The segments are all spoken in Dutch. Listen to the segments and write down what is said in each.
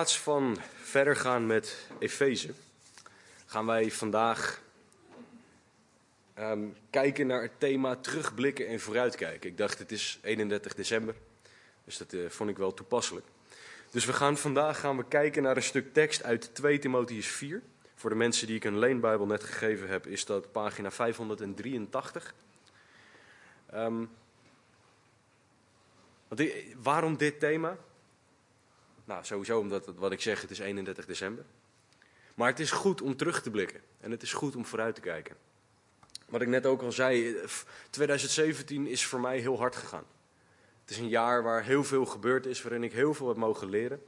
plaats van verder gaan met Efeze, gaan wij vandaag ehm, kijken naar het thema terugblikken en vooruitkijken. Ik dacht, het is 31 december, dus dat eh, vond ik wel toepasselijk. Dus we gaan vandaag gaan we kijken naar een stuk tekst uit 2 Timotheus 4. Voor de mensen die ik een leenbijbel net gegeven heb, is dat pagina 583. Ehm, want i- waarom dit thema? Nou, sowieso omdat, wat ik zeg, het is 31 december. Maar het is goed om terug te blikken. En het is goed om vooruit te kijken. Wat ik net ook al zei, eh, f- 2017 is voor mij heel hard gegaan. Het is een jaar waar heel veel gebeurd is, waarin ik heel veel heb mogen leren.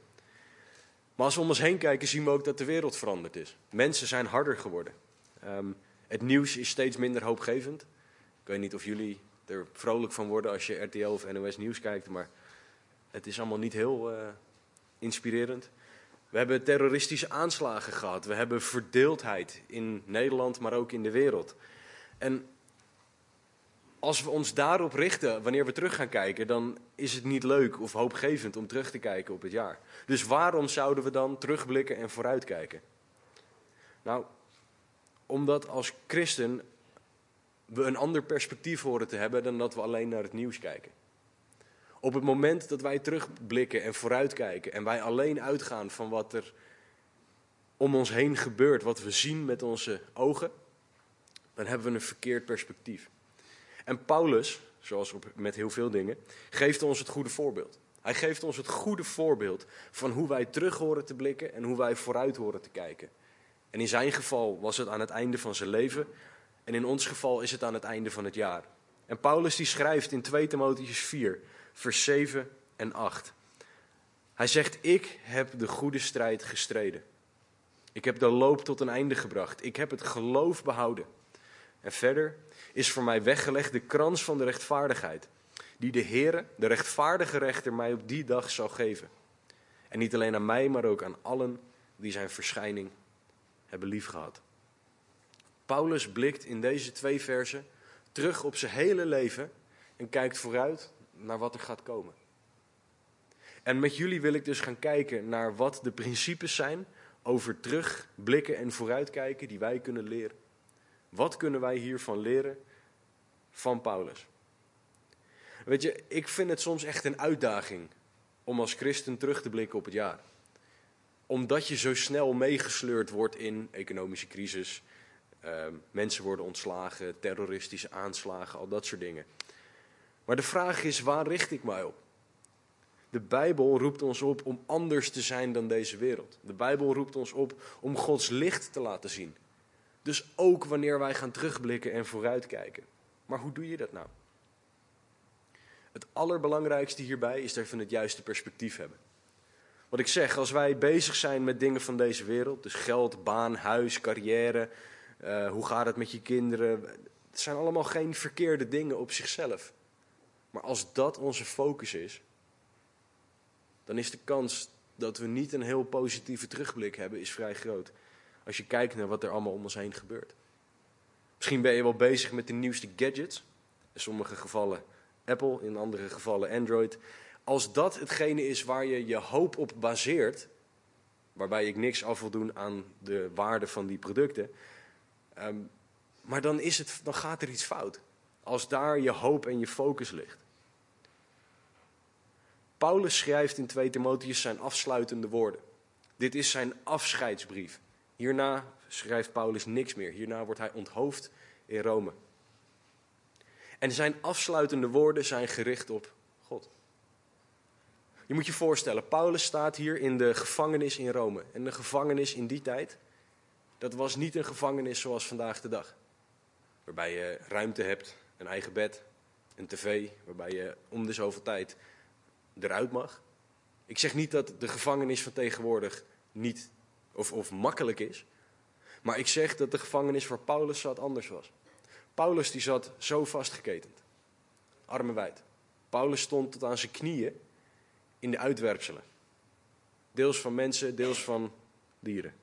Maar als we om ons heen kijken, zien we ook dat de wereld veranderd is. Mensen zijn harder geworden. Ehm, het nieuws is steeds minder hoopgevend. Ik weet niet of jullie er vrolijk van worden als je RTL of NOS Nieuws kijkt, maar het is allemaal niet heel eh, inspirerend. We hebben terroristische aanslagen gehad. We hebben verdeeldheid in Nederland, maar ook in de wereld. En als we ons daarop richten, wanneer we terug gaan kijken, dan is het niet leuk of hoopgevend om terug te kijken op het jaar. Dus waarom zouden we dan terugblikken en vooruitkijken? Nou, omdat als christen we een ander perspectief horen te hebben dan dat we alleen naar het nieuws kijken. Op het moment dat wij terugblikken en vooruitkijken en wij alleen uitgaan van wat er om ons heen gebeurt, wat we zien met onze ogen, dan hebben we een verkeerd perspectief. En Paulus, zoals met heel veel dingen, geeft ons het goede voorbeeld. Hij geeft ons het goede voorbeeld van hoe wij terug horen te blikken en hoe wij vooruit horen te kijken. En in zijn geval was het aan het einde van zijn leven en in ons geval is het aan het einde van het jaar. En Paulus die schrijft in 2 Timotheus 4, vers 7 en 8. Hij zegt, ik heb de goede strijd gestreden. Ik heb de loop tot een einde gebracht. Ik heb het geloof behouden. En verder is voor mij weggelegd de krans van de rechtvaardigheid, die de Heere, de rechtvaardige rechter, mij op die dag zal geven. En niet alleen aan mij, maar ook aan allen die zijn verschijning hebben liefgehad. Paulus blikt in deze twee versen terug op zijn hele leven en kijkt vooruit naar wat er gaat komen. En met jullie wil ik dus gaan kijken naar wat de principes zijn over terugblikken en vooruitkijken die wij kunnen leren. Wat kunnen wij hiervan leren van Paulus? Weet je, ik vind het soms echt een uitdaging om als christen terug te blikken op het jaar. Omdat je zo snel meegesleurd wordt in economische crisis, eh, mensen worden ontslagen, terroristische aanslagen, al dat soort dingen. Maar de vraag is, waar richt ik mij op? De Bijbel roept ons op om anders te zijn dan deze wereld. De Bijbel roept ons op om Gods licht te laten zien. Dus ook wanneer wij gaan terugblikken en vooruitkijken. Maar hoe doe je dat nou? Het allerbelangrijkste hierbij is dat we het juiste perspectief hebben. Wat ik zeg, als wij bezig zijn met dingen van deze wereld, dus geld, baan, huis, carrière, uh, hoe gaat het met je kinderen, het zijn allemaal geen verkeerde dingen op zichzelf. Maar als dat onze focus is, dan is de kans dat we niet een heel positieve terugblik hebben, is vrij groot. Als je kijkt naar wat er allemaal om ons heen gebeurt. Misschien ben je wel bezig met de nieuwste gadgets. In sommige gevallen Apple, in andere gevallen Android. Als dat hetgene is waar je je hoop op baseert, waarbij ik niks af wil doen aan de waarde van die producten, um, maar dan, is het, dan gaat er iets fout. Als daar je hoop en je focus ligt. Paulus schrijft in 2 Timotheus zijn afsluitende woorden. Dit is zijn afscheidsbrief. Hierna schrijft Paulus niks meer. Hierna wordt hij onthoofd in Rome. En zijn afsluitende woorden zijn gericht op God. Je moet je voorstellen, Paulus staat hier in de gevangenis in Rome. En de gevangenis in die tijd, dat was niet een gevangenis zoals vandaag de dag. Waarbij je ruimte hebt, een eigen bed, een tv, waarbij je om de zoveel tijd eruit mag. Ik zeg niet dat de gevangenis van tegenwoordig niet of, of makkelijk is. Maar ik zeg dat de gevangenis waar Paulus zat anders was. Paulus die zat zo vastgeketend. Armen wijd. Paulus stond tot aan zijn knieën in de uitwerpselen. Deels van mensen, deels van dieren.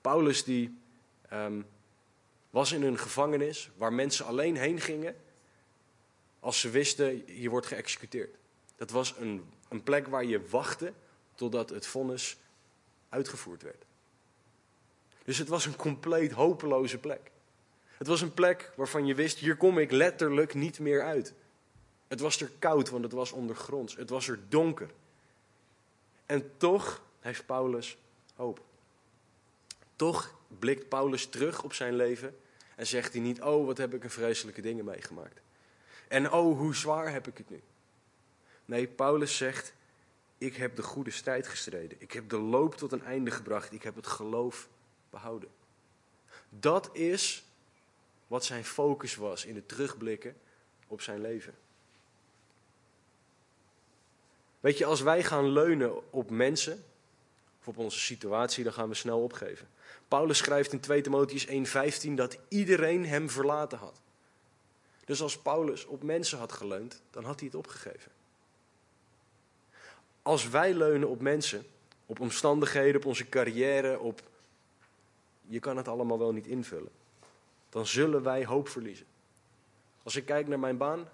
Paulus die um, was in een gevangenis waar mensen alleen heen gingen als ze wisten je wordt geëxecuteerd. Dat was een, een plek waar je wachtte totdat het vonnis uitgevoerd werd. Dus het was een compleet hopeloze plek. Het was een plek waarvan je wist, hier kom ik letterlijk niet meer uit. Het was er koud, want het was ondergronds. Het was er donker. En toch heeft Paulus hoop. Toch blikt Paulus terug op zijn leven en zegt hij niet, oh wat heb ik een vreselijke dingen meegemaakt. En oh hoe zwaar heb ik het nu. Nee, Paulus zegt, ik heb de goede strijd gestreden. Ik heb de loop tot een einde gebracht. Ik heb het geloof behouden. Dat is wat zijn focus was in het terugblikken op zijn leven. Weet je, als wij gaan leunen op mensen of op onze situatie, dan gaan we snel opgeven. Paulus schrijft in 2 Timotheus 1:15 dat iedereen hem verlaten had. Dus als Paulus op mensen had geleund, dan had hij het opgegeven. Als wij leunen op mensen, op omstandigheden, op onze carrière, op je kan het allemaal wel niet invullen, dan zullen wij hoop verliezen. Als ik kijk naar mijn baan,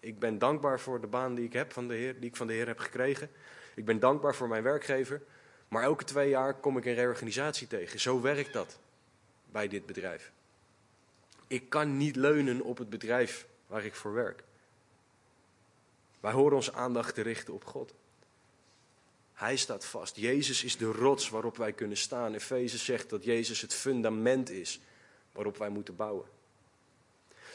ik ben dankbaar voor de baan die ik heb van de Heer, die ik van de Heer heb gekregen. Ik ben dankbaar voor mijn werkgever. Maar elke twee jaar kom ik een reorganisatie tegen. Zo werkt dat bij dit bedrijf. Ik kan niet leunen op het bedrijf waar ik voor werk. Wij horen onze aandacht te richten op God. Hij staat vast. Jezus is de rots waarop wij kunnen staan. Efeze zegt dat Jezus het fundament is waarop wij moeten bouwen.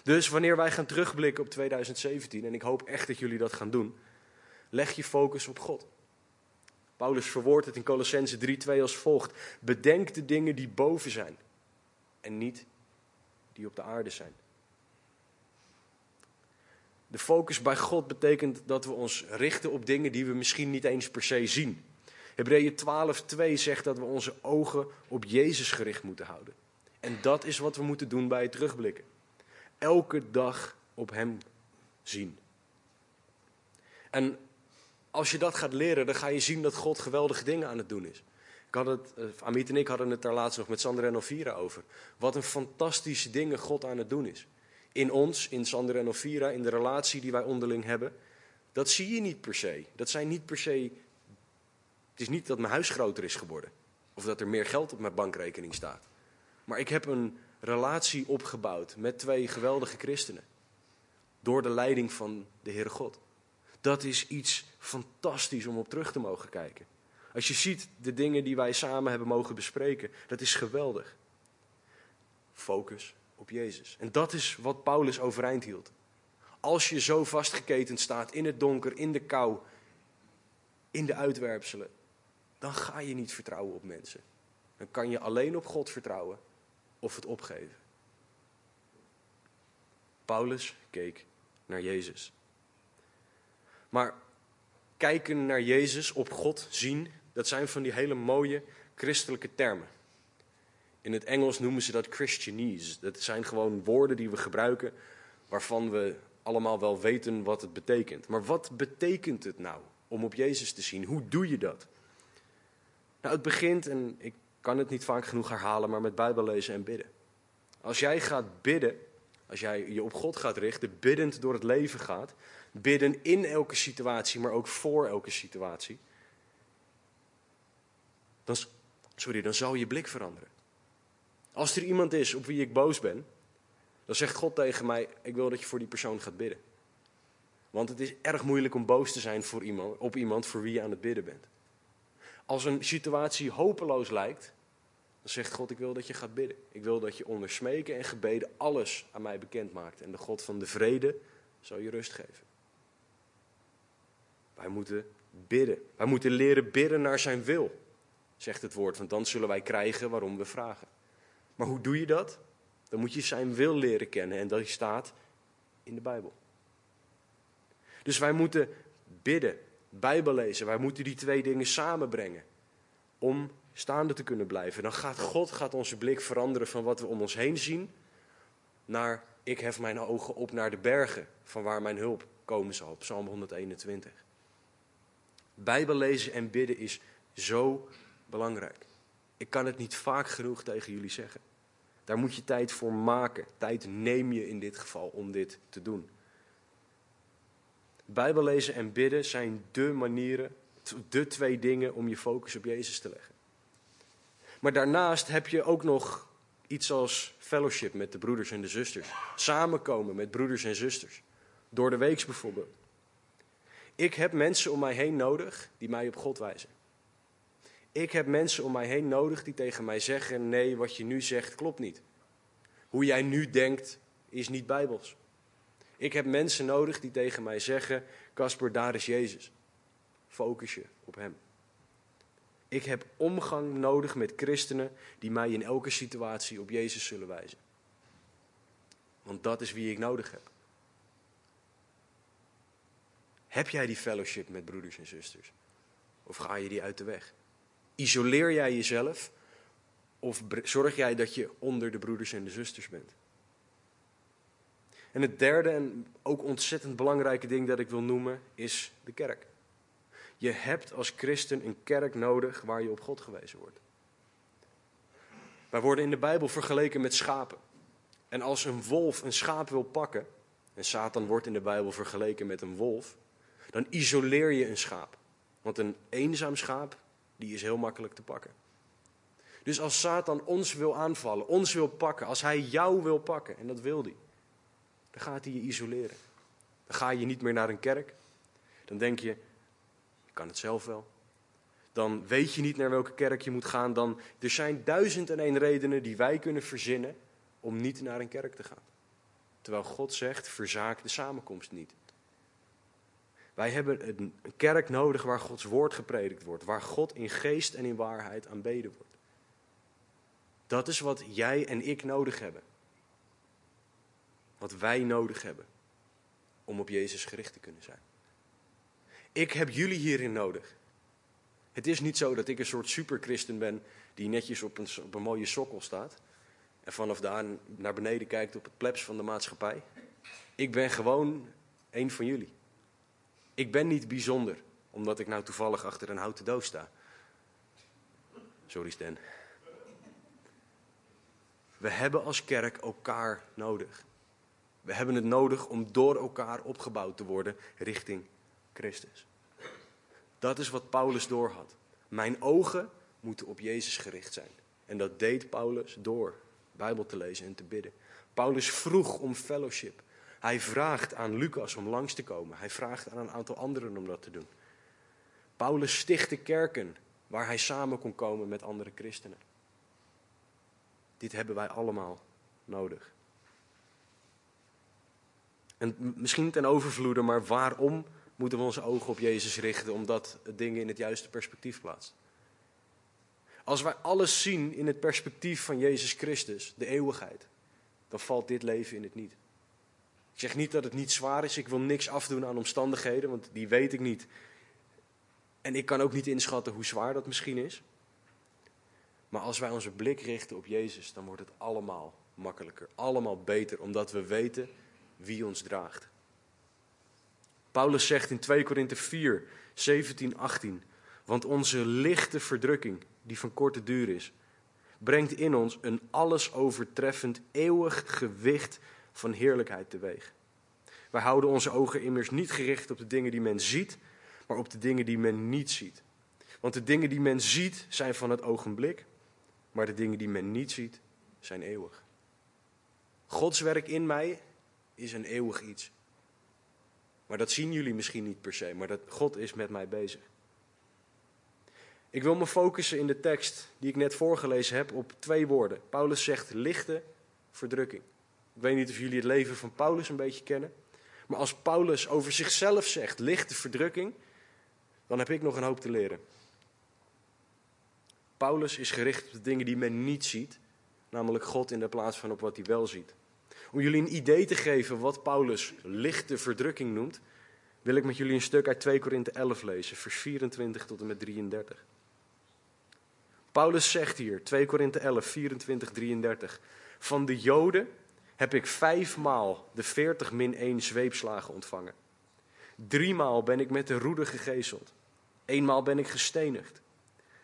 Dus wanneer wij gaan terugblikken op 2017, en ik hoop echt dat jullie dat gaan doen, leg je focus op God. Paulus verwoordt het in Colossense 3:2 als volgt: Bedenk de dingen die boven zijn en niet die op de aarde zijn. De focus bij God betekent dat we ons richten op dingen die we misschien niet eens per se zien. Hebreeën 12:2 zegt dat we onze ogen op Jezus gericht moeten houden. En dat is wat we moeten doen bij het terugblikken. Elke dag op Hem zien. En als je dat gaat leren, dan ga je zien dat God geweldige dingen aan het doen is. Ik had het, eh, Amit en ik hadden het daar laatst nog met Sander en Ovira over. Wat een fantastische dingen God aan het doen is. In ons, in Sander en Ovira, in de relatie die wij onderling hebben. Dat zie je niet per se. Dat zijn niet per se. Het is niet dat mijn huis groter is geworden. Of dat er meer geld op mijn bankrekening staat. Maar ik heb een relatie opgebouwd met twee geweldige christenen. Door de leiding van de Heere God. Dat is iets fantastisch om op terug te mogen kijken. Als je ziet de dingen die wij samen hebben mogen bespreken, dat is geweldig. Focus op Jezus. En dat is wat Paulus overeind hield. Als je zo vastgeketend staat in het donker, in de kou, in de uitwerpselen, dan ga je niet vertrouwen op mensen. Dan kan je alleen op God vertrouwen of het opgeven. Paulus keek naar Jezus. Maar kijken naar Jezus, op God zien, dat zijn van die hele mooie christelijke termen. In het Engels noemen ze dat Christianese. Dat zijn gewoon woorden die we gebruiken waarvan we allemaal wel weten wat het betekent. Maar wat betekent het nou om op Jezus te zien? Hoe doe je dat? Nou, het begint, en ik kan het niet vaak genoeg herhalen, maar met Bijbel lezen en bidden. Als jij gaat bidden, als jij je op God gaat richten, biddend door het leven gaat, bidden in elke situatie, maar ook voor elke situatie, dan, sorry, dan zal je blik veranderen. Als er iemand is op wie ik boos ben, dan zegt God tegen mij: Ik wil dat je voor die persoon gaat bidden. Want het is erg moeilijk om boos te zijn voor iemand, op iemand voor wie je aan het bidden bent. Als een situatie hopeloos lijkt, dan zegt God: Ik wil dat je gaat bidden. Ik wil dat je onder smeken en gebeden alles aan mij bekend maakt. En de God van de vrede zal je rust geven. Wij moeten bidden. Wij moeten leren bidden naar zijn wil, zegt het woord. Want dan zullen wij krijgen waarom we vragen. Maar hoe doe je dat? Dan moet je zijn wil leren kennen. En dat staat in de Bijbel. Dus wij moeten bidden, Bijbel lezen. Wij moeten die twee dingen samenbrengen. Om staande te kunnen blijven. Dan gaat God gaat onze blik veranderen van wat we om ons heen zien. Naar ik hef mijn ogen op naar de bergen. Van waar mijn hulp komen zal. Psalm 121. Bijbel lezen en bidden is zo belangrijk. Ik kan het niet vaak genoeg tegen jullie zeggen. Daar moet je tijd voor maken. Tijd neem je in dit geval om dit te doen. Bijbel lezen en bidden zijn de manieren, de twee dingen om je focus op Jezus te leggen. Maar daarnaast heb je ook nog iets als fellowship met de broeders en de zusters. Samenkomen met broeders en zusters. Door de weeks bijvoorbeeld. Ik heb mensen om mij heen nodig die mij op God wijzen. Ik heb mensen om mij heen nodig die tegen mij zeggen: nee, wat je nu zegt klopt niet. Hoe jij nu denkt is niet bijbels. Ik heb mensen nodig die tegen mij zeggen: Casper, daar is Jezus. Focus je op Hem. Ik heb omgang nodig met christenen die mij in elke situatie op Jezus zullen wijzen. Want dat is wie ik nodig heb. Heb jij die fellowship met broeders en zusters? Of ga je die uit de weg? Isoleer jij jezelf? Of zorg jij dat je onder de broeders en de zusters bent? En het derde en ook ontzettend belangrijke ding dat ik wil noemen is de kerk. Je hebt als christen een kerk nodig waar je op God gewezen wordt. Wij worden in de Bijbel vergeleken met schapen. En als een wolf een schaap wil pakken, en Satan wordt in de Bijbel vergeleken met een wolf, dan isoleer je een schaap. Want een eenzaam schaap, die is heel makkelijk te pakken. Dus als Satan ons wil aanvallen, ons wil pakken, als hij jou wil pakken, en dat wil hij, dan gaat hij je isoleren. Dan ga je niet meer naar een kerk. Dan denk je, ik kan het zelf wel. Dan weet je niet naar welke kerk je moet gaan. Dan, er zijn duizend en één redenen die wij kunnen verzinnen om niet naar een kerk te gaan. Terwijl God zegt, verzaak de samenkomst niet. Wij hebben een kerk nodig waar Gods woord gepredikt wordt, waar God in geest en in waarheid aanbeden wordt. Dat is wat jij en ik nodig hebben. Wat wij nodig hebben om op Jezus gericht te kunnen zijn. Ik heb jullie hierin nodig. Het is niet zo dat ik een soort superchristen ben die netjes op een, op een mooie sokkel staat en vanaf daar naar beneden kijkt op het plebs van de maatschappij. Ik ben gewoon een van jullie. Ik ben niet bijzonder, omdat ik nou toevallig achter een houten doos sta. Sorry Stan. We hebben als kerk elkaar nodig. We hebben het nodig om door elkaar opgebouwd te worden richting Christus. Dat is wat Paulus doorhad. Mijn ogen moeten op Jezus gericht zijn. En dat deed Paulus door Bijbel te lezen en te bidden. Paulus vroeg om fellowship. Hij vraagt aan Lucas om langs te komen. Hij vraagt aan een aantal anderen om dat te doen. Paulus stichtte kerken waar hij samen kon komen met andere christenen. Dit hebben wij allemaal nodig. En misschien ten overvloede, maar waarom moeten we onze ogen op Jezus richten? Omdat het dingen in het juiste perspectief plaatst. Als wij alles zien in het perspectief van Jezus Christus, de eeuwigheid, dan valt dit leven in het niet. Ik zeg niet dat het niet zwaar is, ik wil niks afdoen aan omstandigheden, want die weet ik niet. En ik kan ook niet inschatten hoe zwaar dat misschien is. Maar als wij onze blik richten op Jezus, dan wordt het allemaal makkelijker, allemaal beter, omdat we weten wie ons draagt. Paulus zegt in 2 Korinthe 4, 17, 18, want onze lichte verdrukking, die van korte duur is, brengt in ons een alles overtreffend eeuwig gewicht van heerlijkheid teweeg. Wij houden onze ogen immers niet gericht op de dingen die men ziet, maar op de dingen die men niet ziet. Want de dingen die men ziet zijn van het ogenblik, maar de dingen die men niet ziet zijn eeuwig. Gods werk in mij is een eeuwig iets. Maar dat zien jullie misschien niet per se, maar dat God is met mij bezig. Ik wil me focussen in de tekst die ik net voorgelezen heb op twee woorden. Paulus zegt lichte verdrukking. Ik weet niet of jullie het leven van Paulus een beetje kennen. Maar als Paulus over zichzelf zegt lichte verdrukking, dan heb ik nog een hoop te leren. Paulus is gericht op de dingen die men niet ziet, namelijk God in de plaats van op wat hij wel ziet. Om jullie een idee te geven wat Paulus lichte verdrukking noemt, wil ik met jullie een stuk uit 2 Korinthe 11 lezen, vers 24 tot en met 33. Paulus zegt hier, 2 Korinthe 11, 24, 33. Van de Joden heb ik vijfmaal de 40 min 1 zweepslagen ontvangen. Driemaal ben ik met de roede gegezeld. Eenmaal ben ik gestenigd.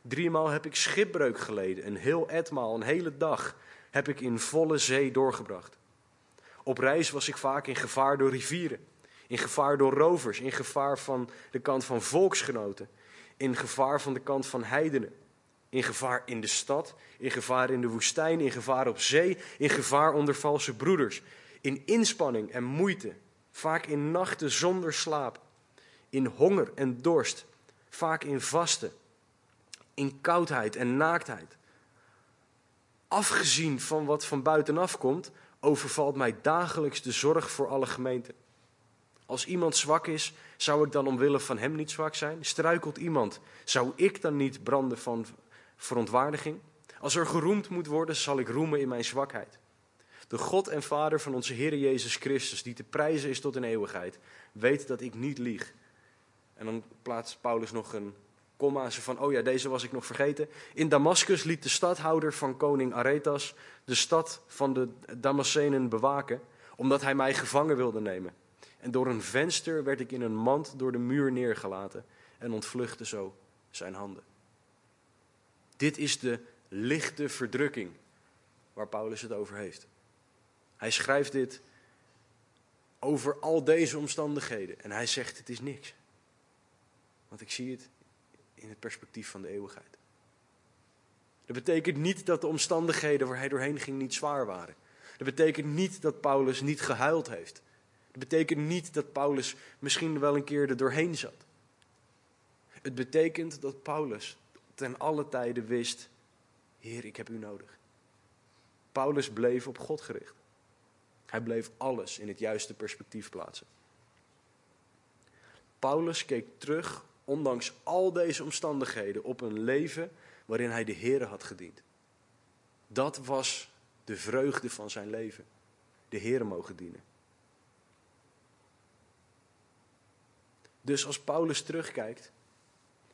Driemaal heb ik schipbreuk geleden. Een heel etmaal, een hele dag, heb ik in volle zee doorgebracht. Op reis was ik vaak in gevaar door rivieren, in gevaar door rovers, in gevaar van de kant van volksgenoten, in gevaar van de kant van heidenen In gevaar in de stad, in gevaar in de woestijn, in gevaar op zee, in gevaar onder valse broeders. In inspanning en moeite, vaak in nachten zonder slaap. In honger en dorst, vaak in vasten. In koudheid en naaktheid. Afgezien van wat van buitenaf komt, overvalt mij dagelijks de zorg voor alle gemeenten. Als iemand zwak is, zou ik dan omwille van hem niet zwak zijn? Struikelt iemand, zou ik dan niet branden van verontwaardiging? Als er geroemd moet worden, zal ik roemen in mijn zwakheid. De God en Vader van onze Heer Jezus Christus, die te prijzen is tot in eeuwigheid, weet dat ik niet lieg. En dan plaatst Paulus nog een komma van, oh ja, deze was ik nog vergeten. In Damascus liet de stadhouder van koning Aretas de stad van de Damascenen bewaken, omdat hij mij gevangen wilde nemen. En door een venster werd ik in een mand door de muur neergelaten en ontvluchtte zo zijn handen. Dit is de lichte verdrukking waar Paulus het over heeft. Hij schrijft dit over al deze omstandigheden en hij zegt het is niks. Want ik zie het in het perspectief van de eeuwigheid. Dat betekent niet dat de omstandigheden waar hij doorheen ging niet zwaar waren. Dat betekent niet dat Paulus niet gehuild heeft. Dat betekent niet dat Paulus misschien wel een keer er doorheen zat. Het betekent dat Paulus ten alle tijden wist: Heer, ik heb u nodig. Paulus bleef op God gericht. Hij bleef alles in het juiste perspectief plaatsen. Paulus keek terug, ondanks al deze omstandigheden, op een leven waarin hij de Heer had gediend. Dat was de vreugde van zijn leven. De Heer mogen dienen. Dus als Paulus terugkijkt,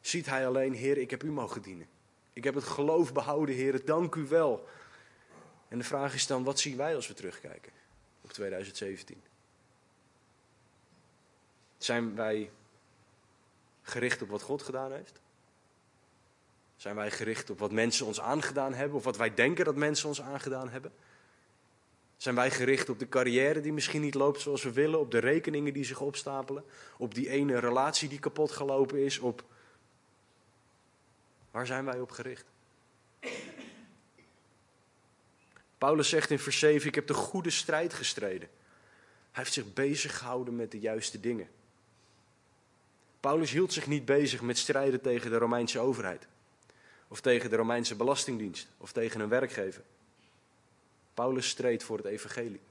ziet hij alleen, Heer, ik heb u mogen dienen. Ik heb het geloof behouden, Heer, dank u wel. En de vraag is dan, wat zien wij als we terugkijken op 2017? Zijn wij gericht op wat God gedaan heeft? Zijn wij gericht op wat mensen ons aangedaan hebben of wat wij denken dat mensen ons aangedaan hebben? Zijn wij gericht op de carrière die misschien niet loopt zoals we willen, op de rekeningen die zich opstapelen, op die ene relatie die kapot gelopen is, op Waar zijn wij op gericht? Paulus zegt in vers 7: Ik heb de goede strijd gestreden. Hij heeft zich bezig gehouden met de juiste dingen. Paulus hield zich niet bezig met strijden tegen de Romeinse overheid, of tegen de Romeinse belastingdienst, of tegen een werkgever. Paulus streed voor het evangelie.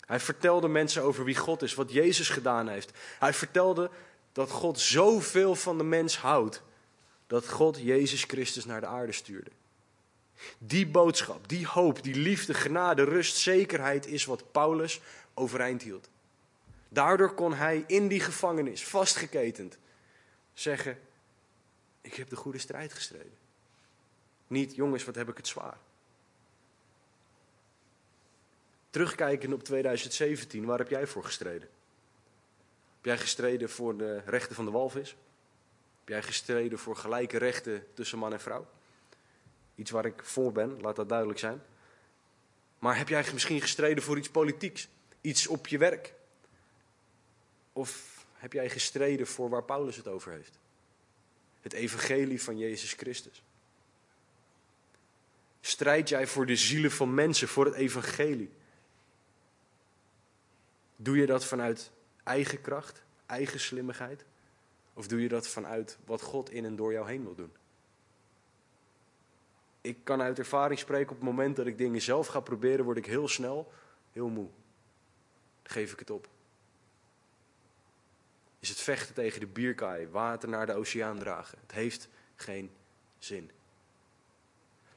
Hij vertelde mensen over wie God is, wat Jezus gedaan heeft. Hij vertelde dat God zoveel van de mens houdt, dat God Jezus Christus naar de aarde stuurde. Die boodschap, die hoop, die liefde, genade, rust, zekerheid is wat Paulus overeind hield. Daardoor kon hij in die gevangenis, vastgeketend, zeggen: Ik heb de goede strijd gestreden. Niet, jongens, wat heb ik het zwaar. Terugkijken op 2017, waar heb jij voor gestreden? Heb jij gestreden voor de rechten van de walvis? Heb jij gestreden voor gelijke rechten tussen man en vrouw? Iets waar ik voor ben, laat dat duidelijk zijn. Maar heb jij misschien gestreden voor iets politieks? Iets op je werk? Of heb jij gestreden voor waar Paulus het over heeft? Het evangelie van Jezus Christus. Strijd jij voor de zielen van mensen, voor het evangelie? Doe je dat vanuit eigen kracht, eigen slimmigheid? Of doe je dat vanuit wat God in en door jou heen wil doen? Ik kan uit ervaring spreken, op het moment dat ik dingen zelf ga proberen, word ik heel snel heel moe. Dan geef ik het op. Is het vechten tegen de bierkaai, water naar de oceaan dragen? Het heeft geen zin.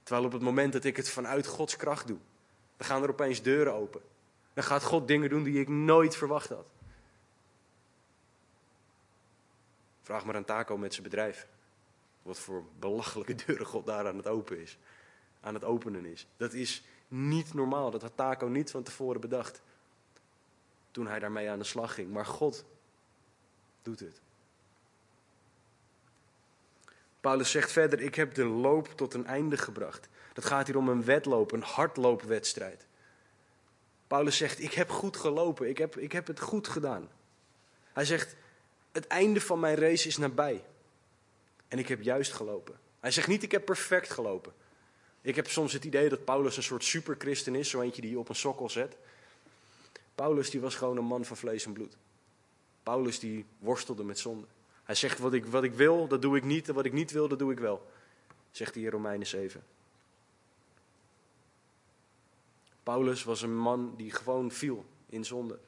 Terwijl op het moment dat ik het vanuit Gods kracht doe, dan gaan er opeens deuren open. Dan gaat God dingen doen die ik nooit verwacht had. Vraag maar aan Taco met zijn bedrijf. Wat voor belachelijke deuren God daar aan het openen is. Aan het openen is. Dat is niet normaal. Dat had Taco niet van tevoren bedacht. Toen hij daarmee aan de slag ging. Maar God doet het. Paulus zegt verder: Ik heb de loop tot een einde gebracht. Dat gaat hier om een wedloop, een hardloopwedstrijd. Paulus zegt: Ik heb goed gelopen, ik heb, ik heb het goed gedaan. Hij zegt: het einde van mijn race is nabij. En ik heb juist gelopen. Hij zegt niet, ik heb perfect gelopen. Ik heb soms het idee dat Paulus een soort superchristen is, zo eentje die je op een sokkel zet. Paulus die was gewoon een man van vlees en bloed. Paulus die worstelde met zonde. Hij zegt, wat ik, wat ik wil, dat doe ik niet, en wat ik niet wil, dat doe ik wel. Zegt hij in Romeinen 7. Paulus was een man die gewoon viel in zonde.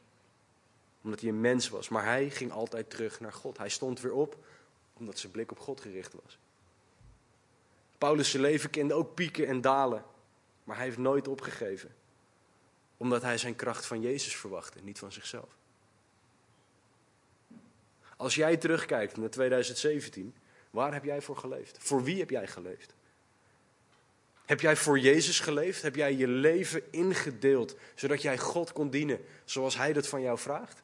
Omdat hij een mens was. Maar hij ging altijd terug naar God. Hij stond weer op omdat zijn blik op God gericht was. Paulus' leven kende ook pieken en dalen. Maar hij heeft nooit opgegeven. Omdat hij zijn kracht van Jezus verwachtte, niet van zichzelf. Als jij terugkijkt naar 2017, waar heb jij voor geleefd? Voor wie heb jij geleefd? Heb jij voor Jezus geleefd? Heb jij je leven ingedeeld zodat jij God kon dienen zoals Hij dat van jou vraagt?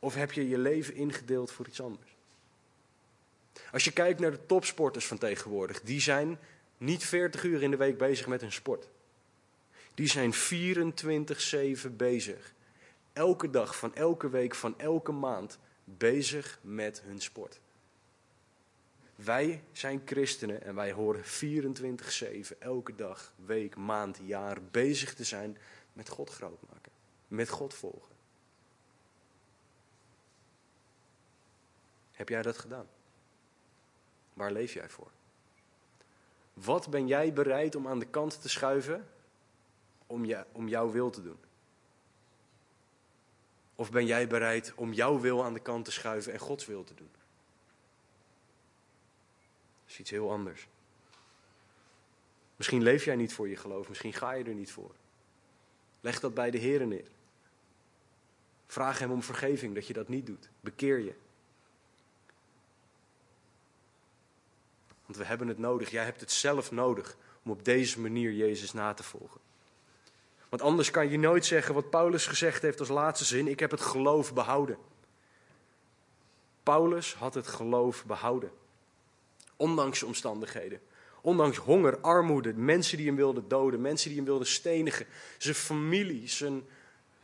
Of heb je je leven ingedeeld voor iets anders? Als je kijkt naar de topsporters van tegenwoordig, die zijn niet 40 uur in de week bezig met hun sport. Die zijn 24-7 bezig. Elke dag, van elke week, van elke maand bezig met hun sport. Wij zijn christenen en wij horen 24-7, elke dag, week, maand, jaar bezig te zijn met God groot maken. Met God volgen. Heb jij dat gedaan? Waar leef jij voor? Wat ben jij bereid om aan de kant te schuiven om, je, om jouw wil te doen? Of ben jij bereid om jouw wil aan de kant te schuiven en Gods wil te doen? Dat is iets heel anders. Misschien leef jij niet voor je geloof, misschien ga je er niet voor. Leg dat bij de Heer neer. Vraag Hem om vergeving dat je dat niet doet. Bekeer je. Want we hebben het nodig. Jij hebt het zelf nodig om op deze manier Jezus na te volgen. Want anders kan je nooit zeggen wat Paulus gezegd heeft als laatste zin: Ik heb het geloof behouden. Paulus had het geloof behouden. Ondanks de omstandigheden. Ondanks honger, armoede, mensen die hem wilden doden, mensen die hem wilden stenigen. Zijn familie, zijn,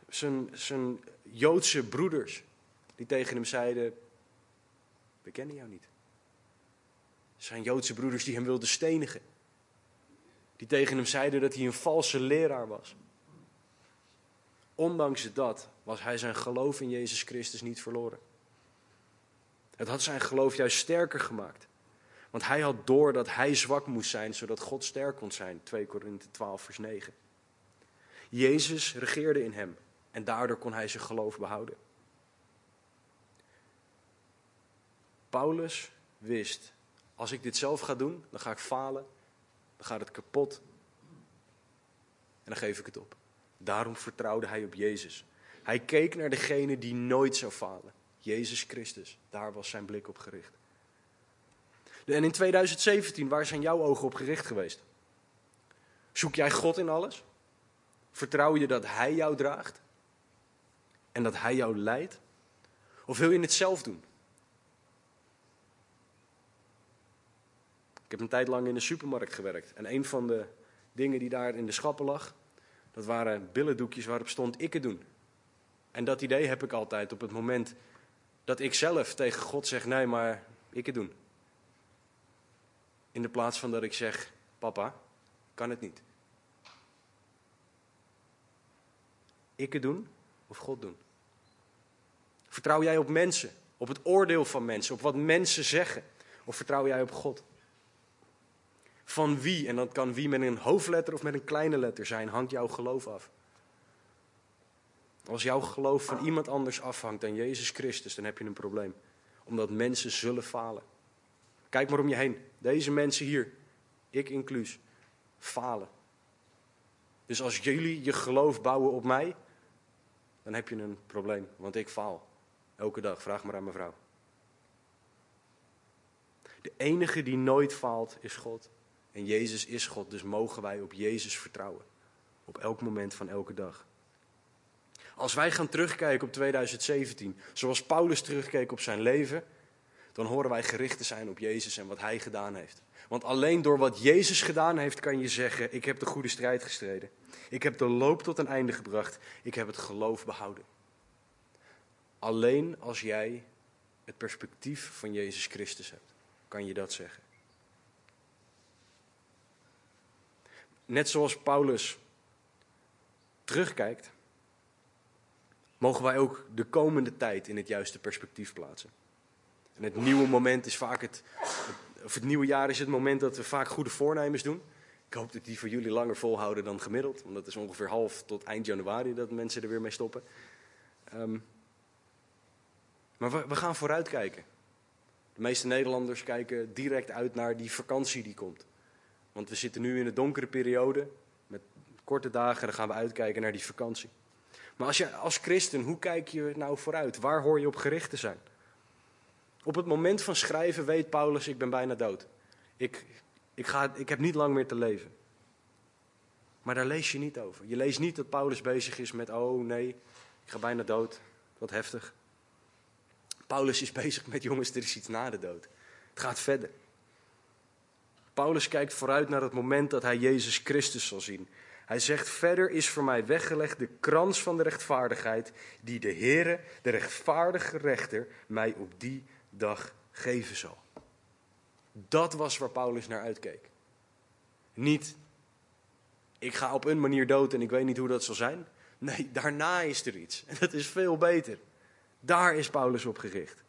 zijn, zijn Joodse broeders. Die tegen hem zeiden: We kennen jou niet. Zijn Joodse broeders die hem wilden stenigen. Die tegen hem zeiden dat hij een valse leraar was. Ondanks dat was hij zijn geloof in Jezus Christus niet verloren. Het had zijn geloof juist sterker gemaakt. Want hij had door dat hij zwak moest zijn, zodat God sterk kon zijn. 2 Korinthe 12, vers 9. Jezus regeerde in hem en daardoor kon hij zijn geloof behouden. Paulus wist, als ik dit zelf ga doen, dan ga ik falen, dan gaat het kapot en dan geef ik het op. Daarom vertrouwde hij op Jezus. Hij keek naar degene die nooit zou falen. Jezus Christus. Daar was zijn blik op gericht. En in 2017, waar zijn jouw ogen op gericht geweest? Zoek jij God in alles? Vertrouw je dat Hij jou draagt? En dat Hij jou leidt? Of wil je het zelf doen? Ik heb een tijd lang in de supermarkt gewerkt. En een van de dingen die daar in de schappen lag, dat waren billendoekjes waarop stond ik het doen. En dat idee heb ik altijd op het moment dat ik zelf tegen God zeg, nee, maar ik het doen. In de plaats van dat ik zeg, papa, kan het niet. Ik het doen of God doen? Vertrouw jij op mensen, op het oordeel van mensen, op wat mensen zeggen? Of vertrouw jij op God? Van wie, en dat kan wie met een hoofdletter of met een kleine letter zijn, hangt jouw geloof af. Als jouw geloof van iemand anders afhangt dan Jezus Christus, dan heb je een probleem. Omdat mensen zullen falen. Kijk maar om je heen. Deze mensen hier, ik inclus, falen. Dus als jullie je geloof bouwen op mij, dan heb je een probleem. Want ik faal. Elke dag. Vraag maar aan mijn vrouw. De enige die nooit faalt is God. En Jezus is God, dus mogen wij op Jezus vertrouwen. Op elk moment van elke dag. Als wij gaan terugkijken op 2017, zoals Paulus terugkeek op zijn leven, dan horen wij gericht te zijn op Jezus en wat Hij gedaan heeft. Want alleen door wat Jezus gedaan heeft, kan je zeggen: Ik heb de goede strijd gestreden. Ik heb de loop tot een einde gebracht. Ik heb het geloof behouden. Alleen als jij het perspectief van Jezus Christus hebt, kan je dat zeggen. Net zoals Paulus terugkijkt, mogen wij ook de komende tijd in het juiste perspectief plaatsen. En het nieuwe moment is vaak het, of het nieuwe jaar is het moment dat we vaak goede voornemens doen. Ik hoop dat die voor jullie langer volhouden dan gemiddeld, want dat is ongeveer half tot eind januari dat mensen er weer mee stoppen. Um, maar we, we gaan vooruitkijken. De meeste Nederlanders kijken direct uit naar die vakantie die komt. Want we zitten nu in een donkere periode, met korte dagen, dan gaan we uitkijken naar die vakantie. Maar als, je, als christen, hoe kijk je nou vooruit? Waar hoor je op gericht te zijn? Op het moment van schrijven weet Paulus, ik ben bijna dood. Ik, ik, ga, ik heb niet lang meer te leven. Maar daar lees je niet over. Je leest niet dat Paulus bezig is met, oh nee, ik ga bijna dood. Wat heftig. Paulus is bezig met, jongens, er is iets na de dood. Het gaat verder. Paulus kijkt vooruit naar het moment dat hij Jezus Christus zal zien. Hij zegt, verder is voor mij weggelegd de krans van de rechtvaardigheid, die de Heere, de rechtvaardige rechter, mij op die dag geven zal. Dat was waar Paulus naar uitkeek. Niet, ik ga op een manier dood en ik weet niet hoe dat zal zijn. Nee, daarna is er iets. En dat is veel beter. Daar is Paulus op gericht.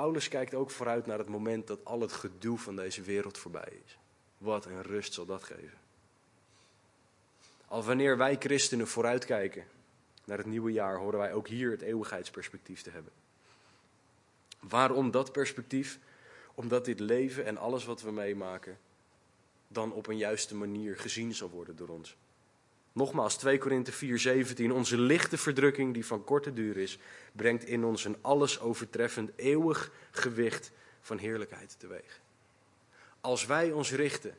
Paulus kijkt ook vooruit naar het moment dat al het gedoe van deze wereld voorbij is. Wat een rust zal dat geven. Al wanneer wij christenen vooruitkijken naar het nieuwe jaar, horen wij ook hier het eeuwigheidsperspectief te hebben. Waarom dat perspectief? Omdat dit leven en alles wat we meemaken dan op een juiste manier gezien zal worden door ons. Nogmaals, 2 Korinthe 4:17. Onze lichte verdrukking, die van korte duur is, brengt in ons een alles overtreffend eeuwig gewicht van heerlijkheid teweeg. Als wij ons richten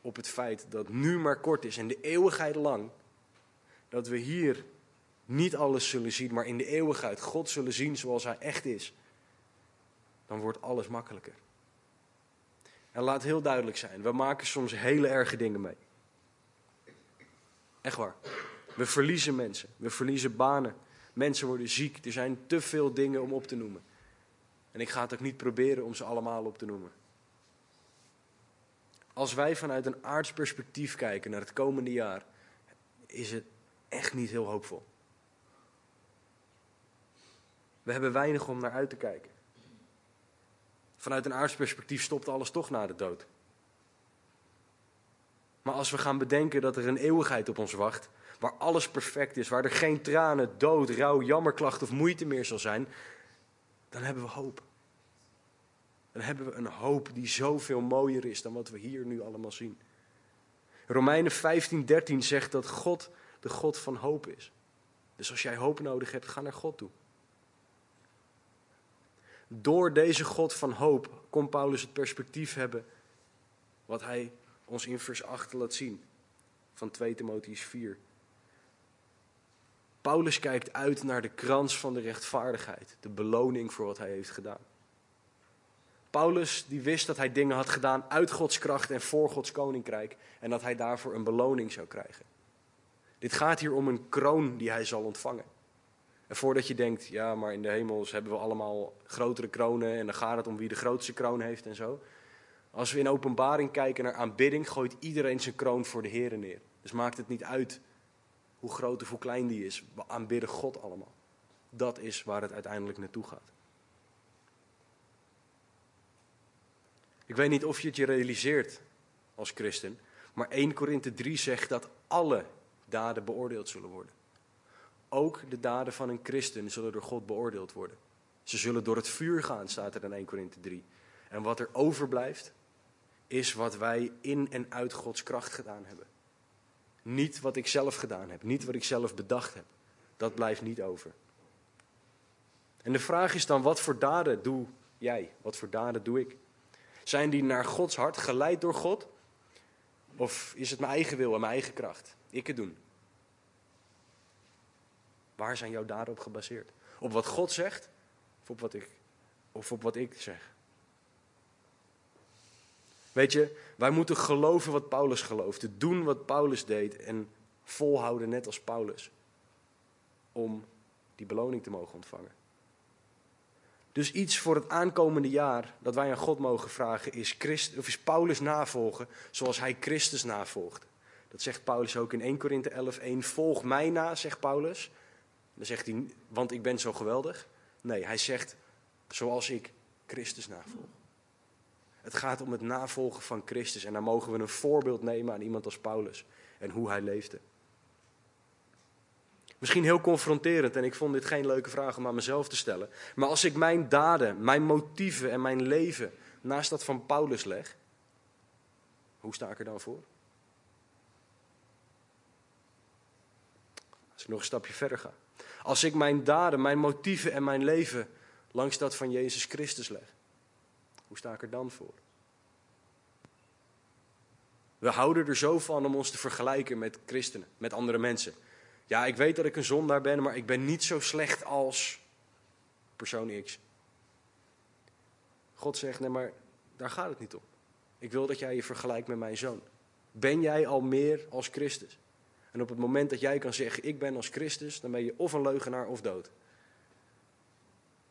op het feit dat nu maar kort is en de eeuwigheid lang, dat we hier niet alles zullen zien, maar in de eeuwigheid God zullen zien zoals Hij echt is, dan wordt alles makkelijker. En laat heel duidelijk zijn, we maken soms hele erge dingen mee. Echt waar. We verliezen mensen, we verliezen banen. Mensen worden ziek, er zijn te veel dingen om op te noemen. En ik ga het ook niet proberen om ze allemaal op te noemen. Als wij vanuit een aards perspectief kijken naar het komende jaar, is het echt niet heel hoopvol. We hebben weinig om naar uit te kijken. Vanuit een aards perspectief stopt alles toch na de dood. Maar als we gaan bedenken dat er een eeuwigheid op ons wacht, waar alles perfect is, waar er geen tranen, dood, rouw, jammerklacht of moeite meer zal zijn, dan hebben we hoop. Dan hebben we een hoop die zoveel mooier is dan wat we hier nu allemaal zien. Romeinen 15:13 zegt dat God de God van hoop is. Dus als jij hoop nodig hebt, ga naar God toe. Door deze God van hoop kon Paulus het perspectief hebben wat hij ons in vers 8 laat zien van 2 Timotheus 4. Paulus kijkt uit naar de krans van de rechtvaardigheid, de beloning voor wat hij heeft gedaan. Paulus die wist dat hij dingen had gedaan uit Gods kracht en voor Gods koninkrijk en dat hij daarvoor een beloning zou krijgen. Dit gaat hier om een kroon die hij zal ontvangen. En voordat je denkt, ja, maar in de hemels hebben we allemaal grotere kronen en dan gaat het om wie de grootste kroon heeft en zo. Als we in openbaring kijken naar aanbidding, gooit iedereen zijn kroon voor de Heer neer. Dus maakt het niet uit hoe groot of hoe klein die is. We aanbidden God allemaal. Dat is waar het uiteindelijk naartoe gaat. Ik weet niet of je het je realiseert als christen, maar 1 Korinthe 3 zegt dat alle daden beoordeeld zullen worden. Ook de daden van een christen zullen door God beoordeeld worden. Ze zullen door het vuur gaan, staat er in 1 Korinthe 3. En wat er overblijft, is wat wij in en uit Gods kracht gedaan hebben. Niet wat ik zelf gedaan heb, niet wat ik zelf bedacht heb. Dat blijft niet over. En de vraag is dan, wat voor daden doe jij? Wat voor daden doe ik? Zijn die naar Gods hart geleid door God? Of is het mijn eigen wil en mijn eigen kracht? Ik het doen. Waar zijn jouw daden op gebaseerd? Op wat God zegt of op wat ik, of op wat ik zeg? Weet je, wij moeten geloven wat Paulus geloofde, doen wat Paulus deed en volhouden net als Paulus. Om die beloning te mogen ontvangen. Dus iets voor het aankomende jaar dat wij aan God mogen vragen is, Christ, of is Paulus navolgen zoals hij Christus navolgde. Dat zegt Paulus ook in 1 Korinthe 11, 1. Volg mij na, zegt Paulus. Dan zegt hij, want ik ben zo geweldig. Nee, hij zegt, zoals ik Christus navolg. Het gaat om het navolgen van Christus. En daar mogen we een voorbeeld nemen aan iemand als Paulus. En hoe hij leefde. Misschien heel confronterend en ik vond dit geen leuke vraag om aan mezelf te stellen. Maar als ik mijn daden, mijn motieven en mijn leven naast dat van Paulus leg, hoe sta ik er dan voor? Als ik nog een stapje verder ga. Als ik mijn daden, mijn motieven en mijn leven langs dat van Jezus Christus leg, hoe sta ik er dan voor? We houden er zo van om ons te vergelijken met christenen, met andere mensen. Ja, ik weet dat ik een zondaar ben, maar ik ben niet zo slecht als persoon X. God zegt, nee, maar daar gaat het niet om. Ik wil dat jij je vergelijkt met mijn zoon. Ben jij al meer als Christus? En op het moment dat jij kan zeggen, ik ben als Christus, dan ben je of een leugenaar of dood.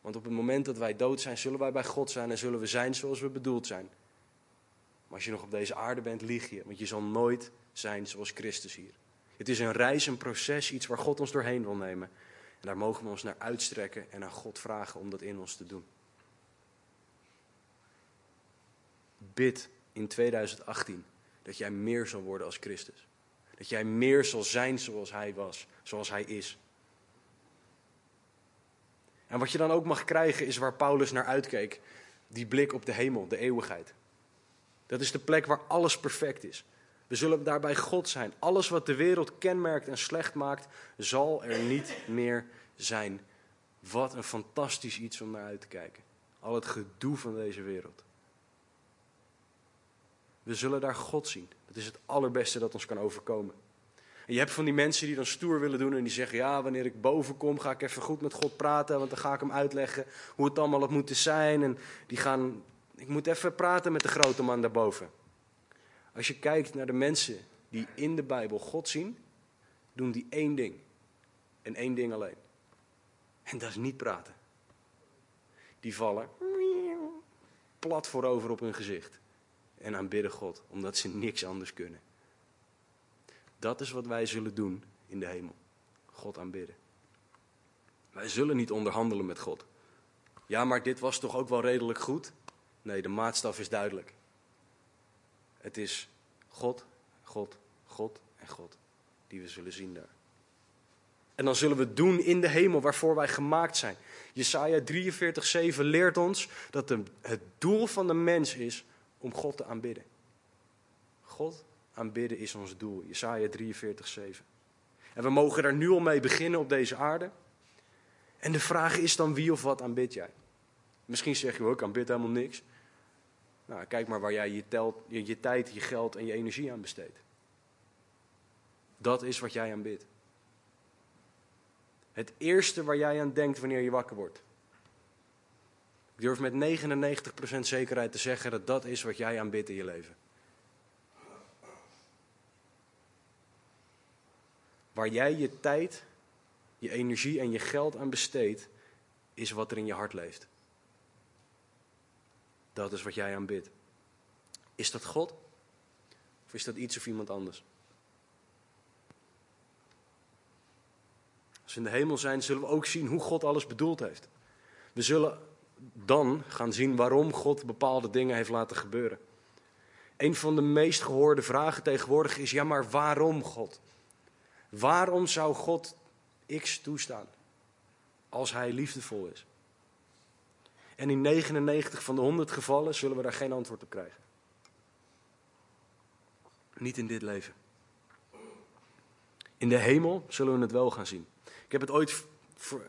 Want op het moment dat wij dood zijn, zullen wij bij God zijn en zullen we zijn zoals we bedoeld zijn. Maar als je nog op deze aarde bent, lieg je, want je zal nooit zijn zoals Christus hier. Het is een reis, een proces, iets waar God ons doorheen wil nemen. En daar mogen we ons naar uitstrekken en aan God vragen om dat in ons te doen. Bid in 2018 dat jij meer zal worden als Christus. Dat jij meer zal zijn zoals Hij was, zoals Hij is. En wat je dan ook mag krijgen is waar Paulus naar uitkeek. Die blik op de hemel, de eeuwigheid. Dat is de plek waar alles perfect is. We zullen daarbij God zijn. Alles wat de wereld kenmerkt en slecht maakt, zal er niet meer zijn. Wat een fantastisch iets om naar uit te kijken. Al het gedoe van deze wereld. We zullen daar God zien. Dat is het allerbeste dat ons kan overkomen. En je hebt van die mensen die dan stoer willen doen en die zeggen: Ja, wanneer ik boven kom, ga ik even goed met God praten, want dan ga ik hem uitleggen hoe het allemaal had moeten zijn. En die gaan: Ik moet even praten met de grote man daarboven. Als je kijkt naar de mensen die in de Bijbel God zien, doen die één ding. En één ding alleen. En dat is niet praten. Die vallen plat voorover op hun gezicht. En aanbidden God, omdat ze niks anders kunnen. Dat is wat wij zullen doen in de hemel. God aanbidden. Wij zullen niet onderhandelen met God. Ja, maar dit was toch ook wel redelijk goed? Nee, de maatstaf is duidelijk. Het is God, God, God en God die we zullen zien daar. En dan zullen we doen in de hemel waarvoor wij gemaakt zijn. Jesaja 43:7 leert ons dat het doel van de mens is om God te aanbidden. God aanbidden is ons doel. Jesaja 43:7. En we mogen daar nu al mee beginnen op deze aarde. En de vraag is dan wie of wat aanbid jij? Misschien zeg je ook, ik aanbid helemaal niks. Nou, kijk maar waar jij je, telt, je, tijd, je geld en je energie aan besteedt. Dat is wat jij aanbidt. Het eerste waar jij aan denkt wanneer je wakker wordt. Ik durf met 99% zekerheid te zeggen dat dat is wat jij aanbidt in je leven. Waar jij je tijd, je energie en je geld aan besteedt, is wat er in je hart leeft. Dat is wat jij aanbidt. Is dat God? Of is dat iets of iemand anders? Als we in de hemel zijn, zullen we ook zien hoe God alles bedoeld heeft. We zullen dan gaan zien waarom God bepaalde dingen heeft laten gebeuren. Een van de meest gehoorde vragen tegenwoordig is: ja, maar waarom God? Waarom zou God X toestaan als Hij liefdevol is? En in 99 van de 100 gevallen zullen we daar geen antwoord op krijgen. Niet in dit leven. In de hemel zullen we het wel gaan zien. Ik heb, het ooit,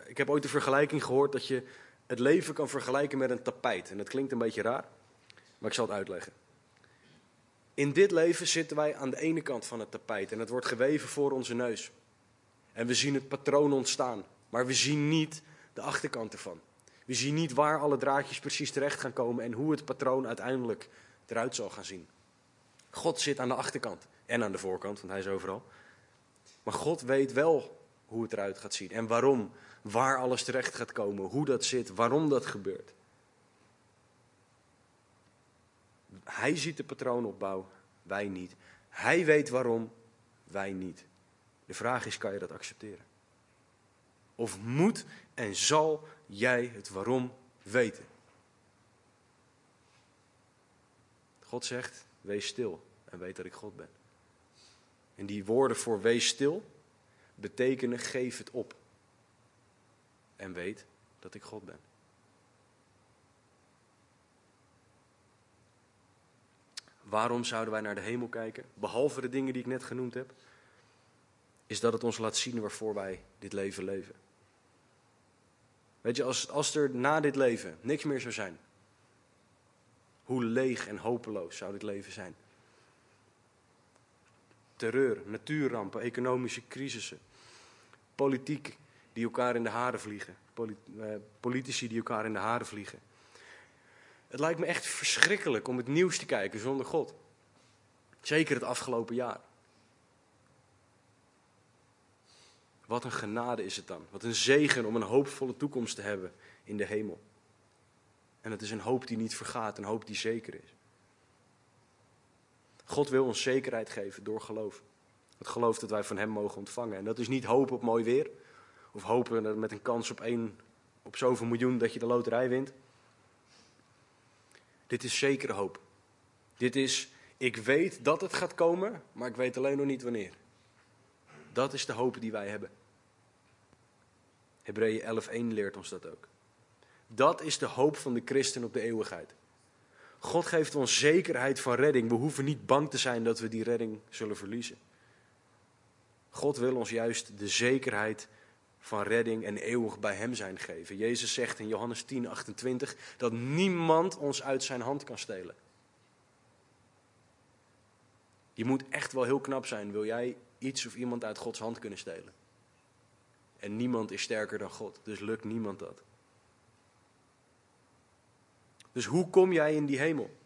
ik heb ooit de vergelijking gehoord dat je het leven kan vergelijken met een tapijt. En dat klinkt een beetje raar, maar ik zal het uitleggen. In dit leven zitten wij aan de ene kant van het tapijt en het wordt geweven voor onze neus. En we zien het patroon ontstaan, maar we zien niet de achterkant ervan. We zien niet waar alle draadjes precies terecht gaan komen en hoe het patroon uiteindelijk eruit zal gaan zien. God zit aan de achterkant en aan de voorkant, want hij is overal. Maar God weet wel hoe het eruit gaat zien en waarom, waar alles terecht gaat komen, hoe dat zit, waarom dat gebeurt. Hij ziet de patroonopbouw, wij niet. Hij weet waarom, wij niet. De vraag is, kan je dat accepteren? Of moet en zal jij het waarom weten? God zegt, wees stil en weet dat ik God ben. En die woorden voor wees stil betekenen geef het op. En weet dat ik God ben. Waarom zouden wij naar de hemel kijken? Behalve de dingen die ik net genoemd heb, is dat het ons laat zien waarvoor wij dit leven leven. Weet je, als, als er na dit leven niks meer zou zijn, hoe leeg en hopeloos zou dit leven zijn? Terreur, natuurrampen, economische crisissen, politiek die elkaar in de haren vliegen, eh, politici die elkaar in de haren vliegen. Het lijkt me echt verschrikkelijk om het nieuws te kijken zonder God. Zeker het afgelopen jaar. Wat een genade is het dan. Wat een zegen om een hoopvolle toekomst te hebben in de hemel. En het is een hoop die niet vergaat, een hoop die zeker is. God wil ons zekerheid geven door geloof. Het geloof dat wij van Hem mogen ontvangen. En dat is niet hopen op mooi weer. Of hopen met een kans op één, op zoveel miljoen dat je de loterij wint. Dit is zekere hoop. Dit is, ik weet dat het gaat komen, maar ik weet alleen nog niet wanneer. Dat is de hoop die wij hebben. Hebreeën 11.1 leert ons dat ook. Dat is de hoop van de christen op de eeuwigheid. God geeft ons zekerheid van redding. We hoeven niet bang te zijn dat we die redding zullen verliezen. God wil ons juist de zekerheid van redding en eeuwig bij Hem zijn geven. Jezus zegt in Johannes 10, 28 dat niemand ons uit zijn hand kan stelen. Je moet echt wel heel knap zijn, wil jij iets of iemand uit Gods hand kunnen stelen. En niemand is sterker dan God, dus lukt niemand dat. Dus hoe kom jij in die hemel?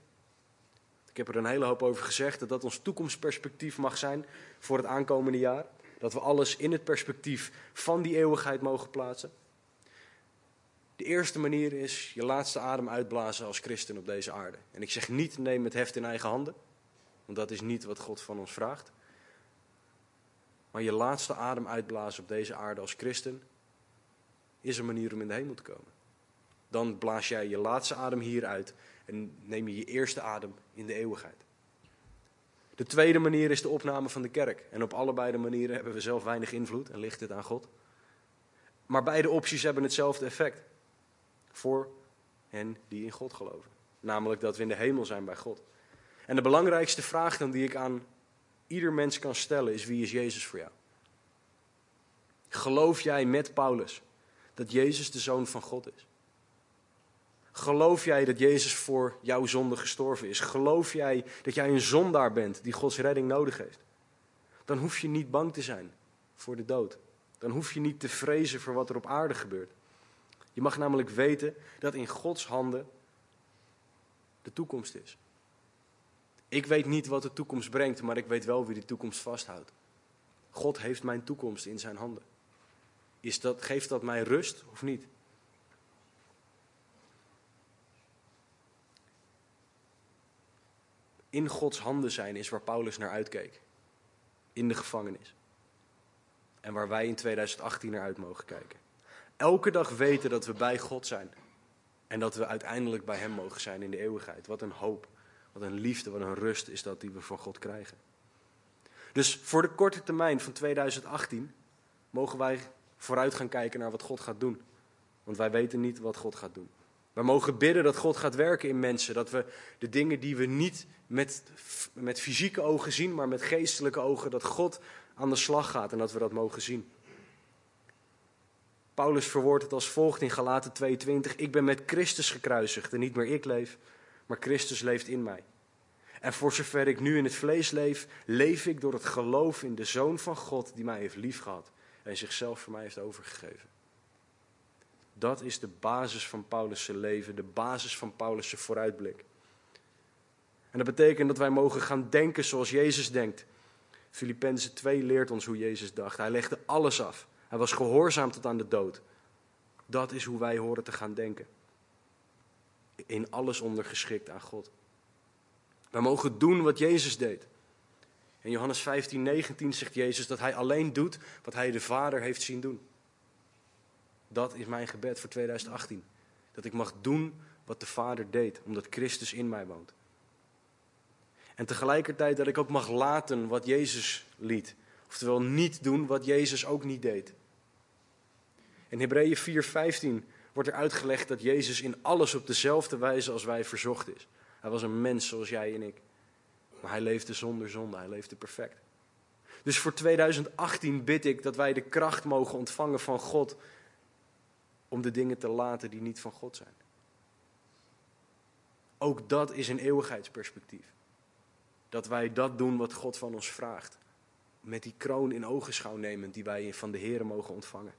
Ik heb er een hele hoop over gezegd dat dat ons toekomstperspectief mag zijn voor het aankomende jaar. Dat we alles in het perspectief van die eeuwigheid mogen plaatsen. De eerste manier is je laatste adem uitblazen als christen op deze aarde. En ik zeg niet neem het heft in eigen handen, want dat is niet wat God van ons vraagt. Maar je laatste adem uitblazen op deze aarde als christen is een manier om in de hemel te komen. Dan blaas jij je laatste adem hier uit en neem je je eerste adem in de eeuwigheid. De tweede manier is de opname van de kerk. En op allebei de manieren hebben we zelf weinig invloed en ligt het aan God. Maar beide opties hebben hetzelfde effect. Voor hen die in God geloven. Namelijk dat we in de hemel zijn bij God. En de belangrijkste vraag dan die ik aan ieder mens kan stellen is: wie is Jezus voor jou? Geloof jij met Paulus dat Jezus de zoon van God is? Geloof jij dat Jezus voor jouw zonde gestorven is? Geloof jij dat jij een zondaar bent die Gods redding nodig heeft? Dan hoef je niet bang te zijn voor de dood. Dan hoef je niet te vrezen voor wat er op aarde gebeurt. Je mag namelijk weten dat in Gods handen de toekomst is. Ik weet niet wat de toekomst brengt, maar ik weet wel wie de toekomst vasthoudt. God heeft mijn toekomst in zijn handen. Is dat, geeft dat mij rust of niet? In Gods handen zijn is waar Paulus naar uitkeek. In de gevangenis. En waar wij in 2018 naar uit mogen kijken. Elke dag weten dat we bij God zijn. En dat we uiteindelijk bij Hem mogen zijn in de eeuwigheid. Wat een hoop, wat een liefde, wat een rust is dat die we van God krijgen. Dus voor de korte termijn van 2018 mogen wij vooruit gaan kijken naar wat God gaat doen. Want wij weten niet wat God gaat doen. We mogen bidden dat God gaat werken in mensen. Dat we de dingen die we niet met, met fysieke ogen zien, maar met geestelijke ogen, dat God aan de slag gaat en dat we dat mogen zien. Paulus verwoordt het als volgt in Galaten 2:20: Ik ben met Christus gekruisigd en niet meer ik leef, maar Christus leeft in mij. En voor zover ik nu in het vlees leef, leef ik door het geloof in de Zoon van God die mij heeft liefgehad en zichzelf voor mij heeft overgegeven. Dat is de basis van Paulus' leven, de basis van Paulus' vooruitblik. En dat betekent dat wij mogen gaan denken zoals Jezus denkt. Filippenzen 2 leert ons hoe Jezus dacht. Hij legde alles af. Hij was gehoorzaam tot aan de dood. Dat is hoe wij horen te gaan denken. In alles ondergeschikt aan God. Wij mogen doen wat Jezus deed. In Johannes 15, 19 zegt Jezus dat hij alleen doet wat hij de Vader heeft zien doen. Dat is mijn gebed voor 2018. Dat ik mag doen wat de Vader deed, omdat Christus in mij woont. En tegelijkertijd dat ik ook mag laten wat Jezus liet. Oftewel niet doen wat Jezus ook niet deed. In Hebreeën 4:15 wordt er uitgelegd dat Jezus in alles op dezelfde wijze als wij verzocht is. Hij was een mens zoals jij en ik. Maar hij leefde zonder zonde, hij leefde perfect. Dus voor 2018 bid ik dat wij de kracht mogen ontvangen van God om de dingen te laten die niet van God zijn. Ook dat is een eeuwigheidsperspectief. Dat wij dat doen wat God van ons vraagt. Met die kroon in ogenschouw nemen die wij van de Heer mogen ontvangen.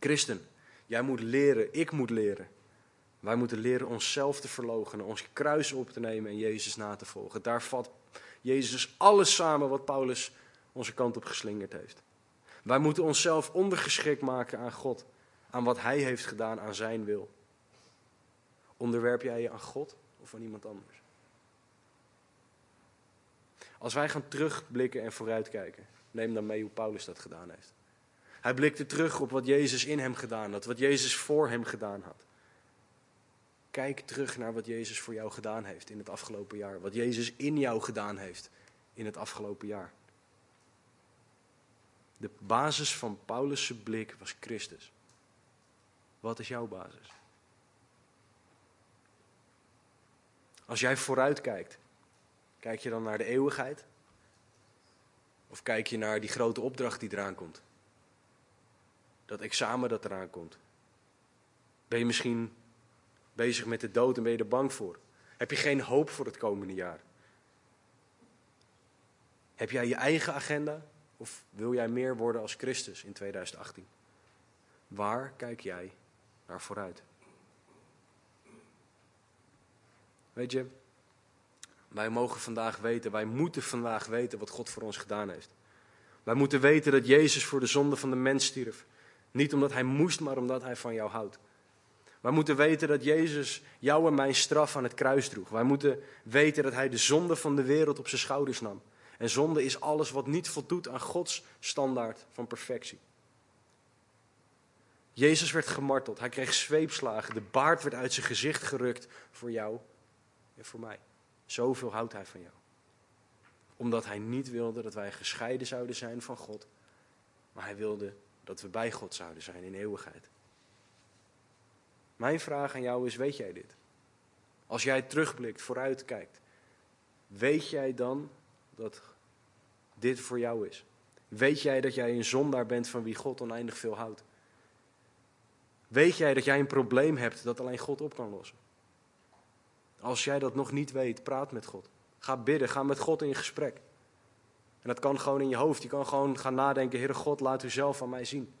Christen, jij moet leren, ik moet leren. Wij moeten leren onszelf te verloochenen, ons kruis op te nemen en Jezus na te volgen. Daar vat Jezus alles samen wat Paulus onze kant op geslingerd heeft. Wij moeten onszelf ondergeschikt maken aan God, aan wat Hij heeft gedaan, aan Zijn wil. Onderwerp jij je aan God of aan iemand anders? Als wij gaan terugblikken en vooruitkijken, neem dan mee hoe Paulus dat gedaan heeft. Hij blikte terug op wat Jezus in hem gedaan had, wat Jezus voor hem gedaan had. Kijk terug naar wat Jezus voor jou gedaan heeft in het afgelopen jaar. Wat Jezus in jou gedaan heeft in het afgelopen jaar. De basis van Paulus' blik was Christus. Wat is jouw basis? Als jij vooruit kijkt, kijk je dan naar de eeuwigheid? Of kijk je naar die grote opdracht die eraan komt? Dat examen dat eraan komt? Ben je misschien bezig met de dood en ben je er bang voor? Heb je geen hoop voor het komende jaar? Heb jij je eigen agenda of wil jij meer worden als Christus in 2018? Waar kijk jij naar vooruit? Weet je, wij mogen vandaag weten, wij moeten vandaag weten wat God voor ons gedaan heeft. Wij moeten weten dat Jezus voor de zonde van de mens stierf. Niet omdat hij moest, maar omdat hij van jou houdt. Wij moeten weten dat Jezus jou en mijn straf aan het kruis droeg. Wij moeten weten dat hij de zonde van de wereld op zijn schouders nam. En zonde is alles wat niet voldoet aan Gods standaard van perfectie. Jezus werd gemarteld, hij kreeg zweepslagen, de baard werd uit zijn gezicht gerukt voor jou en voor mij. Zoveel houdt hij van jou. Omdat hij niet wilde dat wij gescheiden zouden zijn van God, maar hij wilde dat we bij God zouden zijn in eeuwigheid. Mijn vraag aan jou is, weet jij dit? Als jij terugblikt, vooruit kijkt, weet jij dan dat dit voor jou is? Weet jij dat jij een zondaar bent van wie God oneindig veel houdt? Weet jij dat jij een probleem hebt dat alleen God op kan lossen? Als jij dat nog niet weet, praat met God. Ga bidden, ga met God in gesprek. En dat kan gewoon in je hoofd. Je kan gewoon gaan nadenken, Heere God, laat u zelf aan mij zien.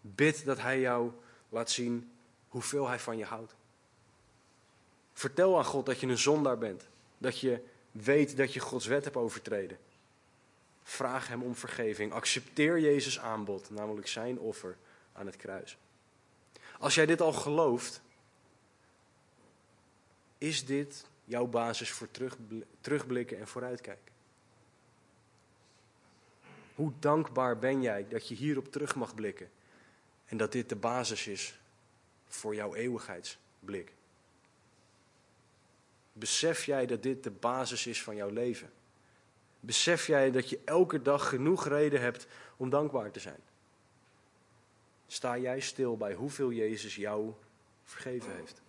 Bid dat Hij jou laat zien hoeveel Hij van je houdt. Vertel aan God dat je een zondaar bent. Dat je weet dat je Gods wet hebt overtreden. Vraag Hem om vergeving. Accepteer Jezus' aanbod, namelijk Zijn offer aan het kruis. Als jij dit al gelooft, is dit jouw basis voor terugblikken en vooruitkijken? Hoe dankbaar ben jij dat je hierop terug mag blikken en dat dit de basis is voor jouw eeuwigheidsblik? Besef jij dat dit de basis is van jouw leven? Besef jij dat je elke dag genoeg reden hebt om dankbaar te zijn? Sta jij stil bij hoeveel Jezus jou vergeven heeft?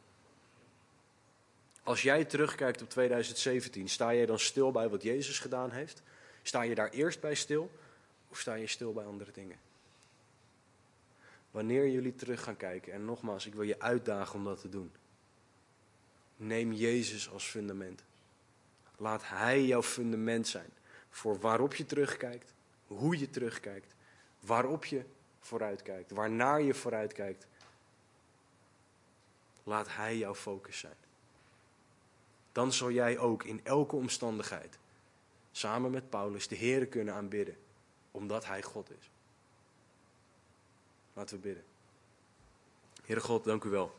Als jij terugkijkt op 2017, sta jij dan stil bij wat Jezus gedaan heeft? Sta je daar eerst bij stil of sta je stil bij andere dingen? Wanneer jullie terug gaan kijken, en nogmaals, ik wil je uitdagen om dat te doen. Neem Jezus als fundament. Laat Hij jouw fundament zijn voor waarop je terugkijkt, hoe je terugkijkt, waarop je vooruitkijkt, waarnaar je vooruitkijkt. Laat Hij jouw focus zijn dan zal jij ook in elke omstandigheid samen met Paulus de Heer kunnen aanbidden. omdat Hij God is. Laten we bidden. Heere God, dank u wel.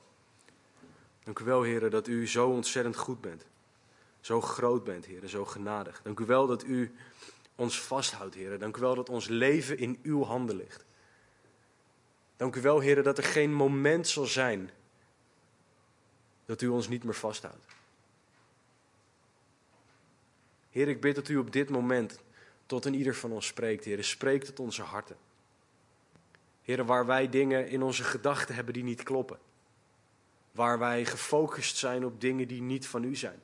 Dank u wel, Heere, dat u zo ontzettend goed bent. Zo groot bent, Heere, zo genadig. Dank u wel dat u ons vasthoudt, Heere. Dank u wel dat ons leven in uw handen ligt. Dank u wel, Heere, dat er geen moment zal zijn dat u ons niet meer vasthoudt. Heer, ik bid dat u op dit moment tot een ieder van ons spreekt, Heer. Spreek tot onze harten. Heer, waar wij dingen in onze gedachten hebben die niet kloppen. Waar wij gefocust zijn op dingen die niet van u zijn.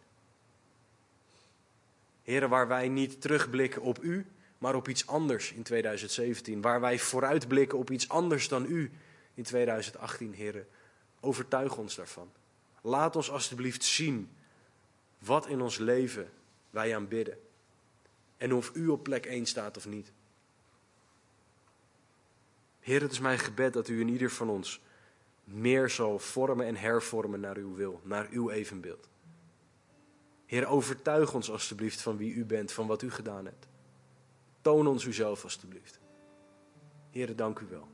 Heren, waar wij niet terugblikken op u, maar op iets anders in 2017. Waar wij vooruitblikken op iets anders dan u in 2018, heren. Overtuig ons daarvan. Laat ons alstublieft zien wat in ons leven wij aanbidden. En of u op plek 1 staat of niet. Heer, het is mijn gebed dat u in ieder van ons meer zal vormen en hervormen naar uw wil, naar uw evenbeeld. Heer, overtuig ons alstublieft van wie u bent, van wat u gedaan hebt. Toon ons uzelf alstublieft. Heer, dank u wel.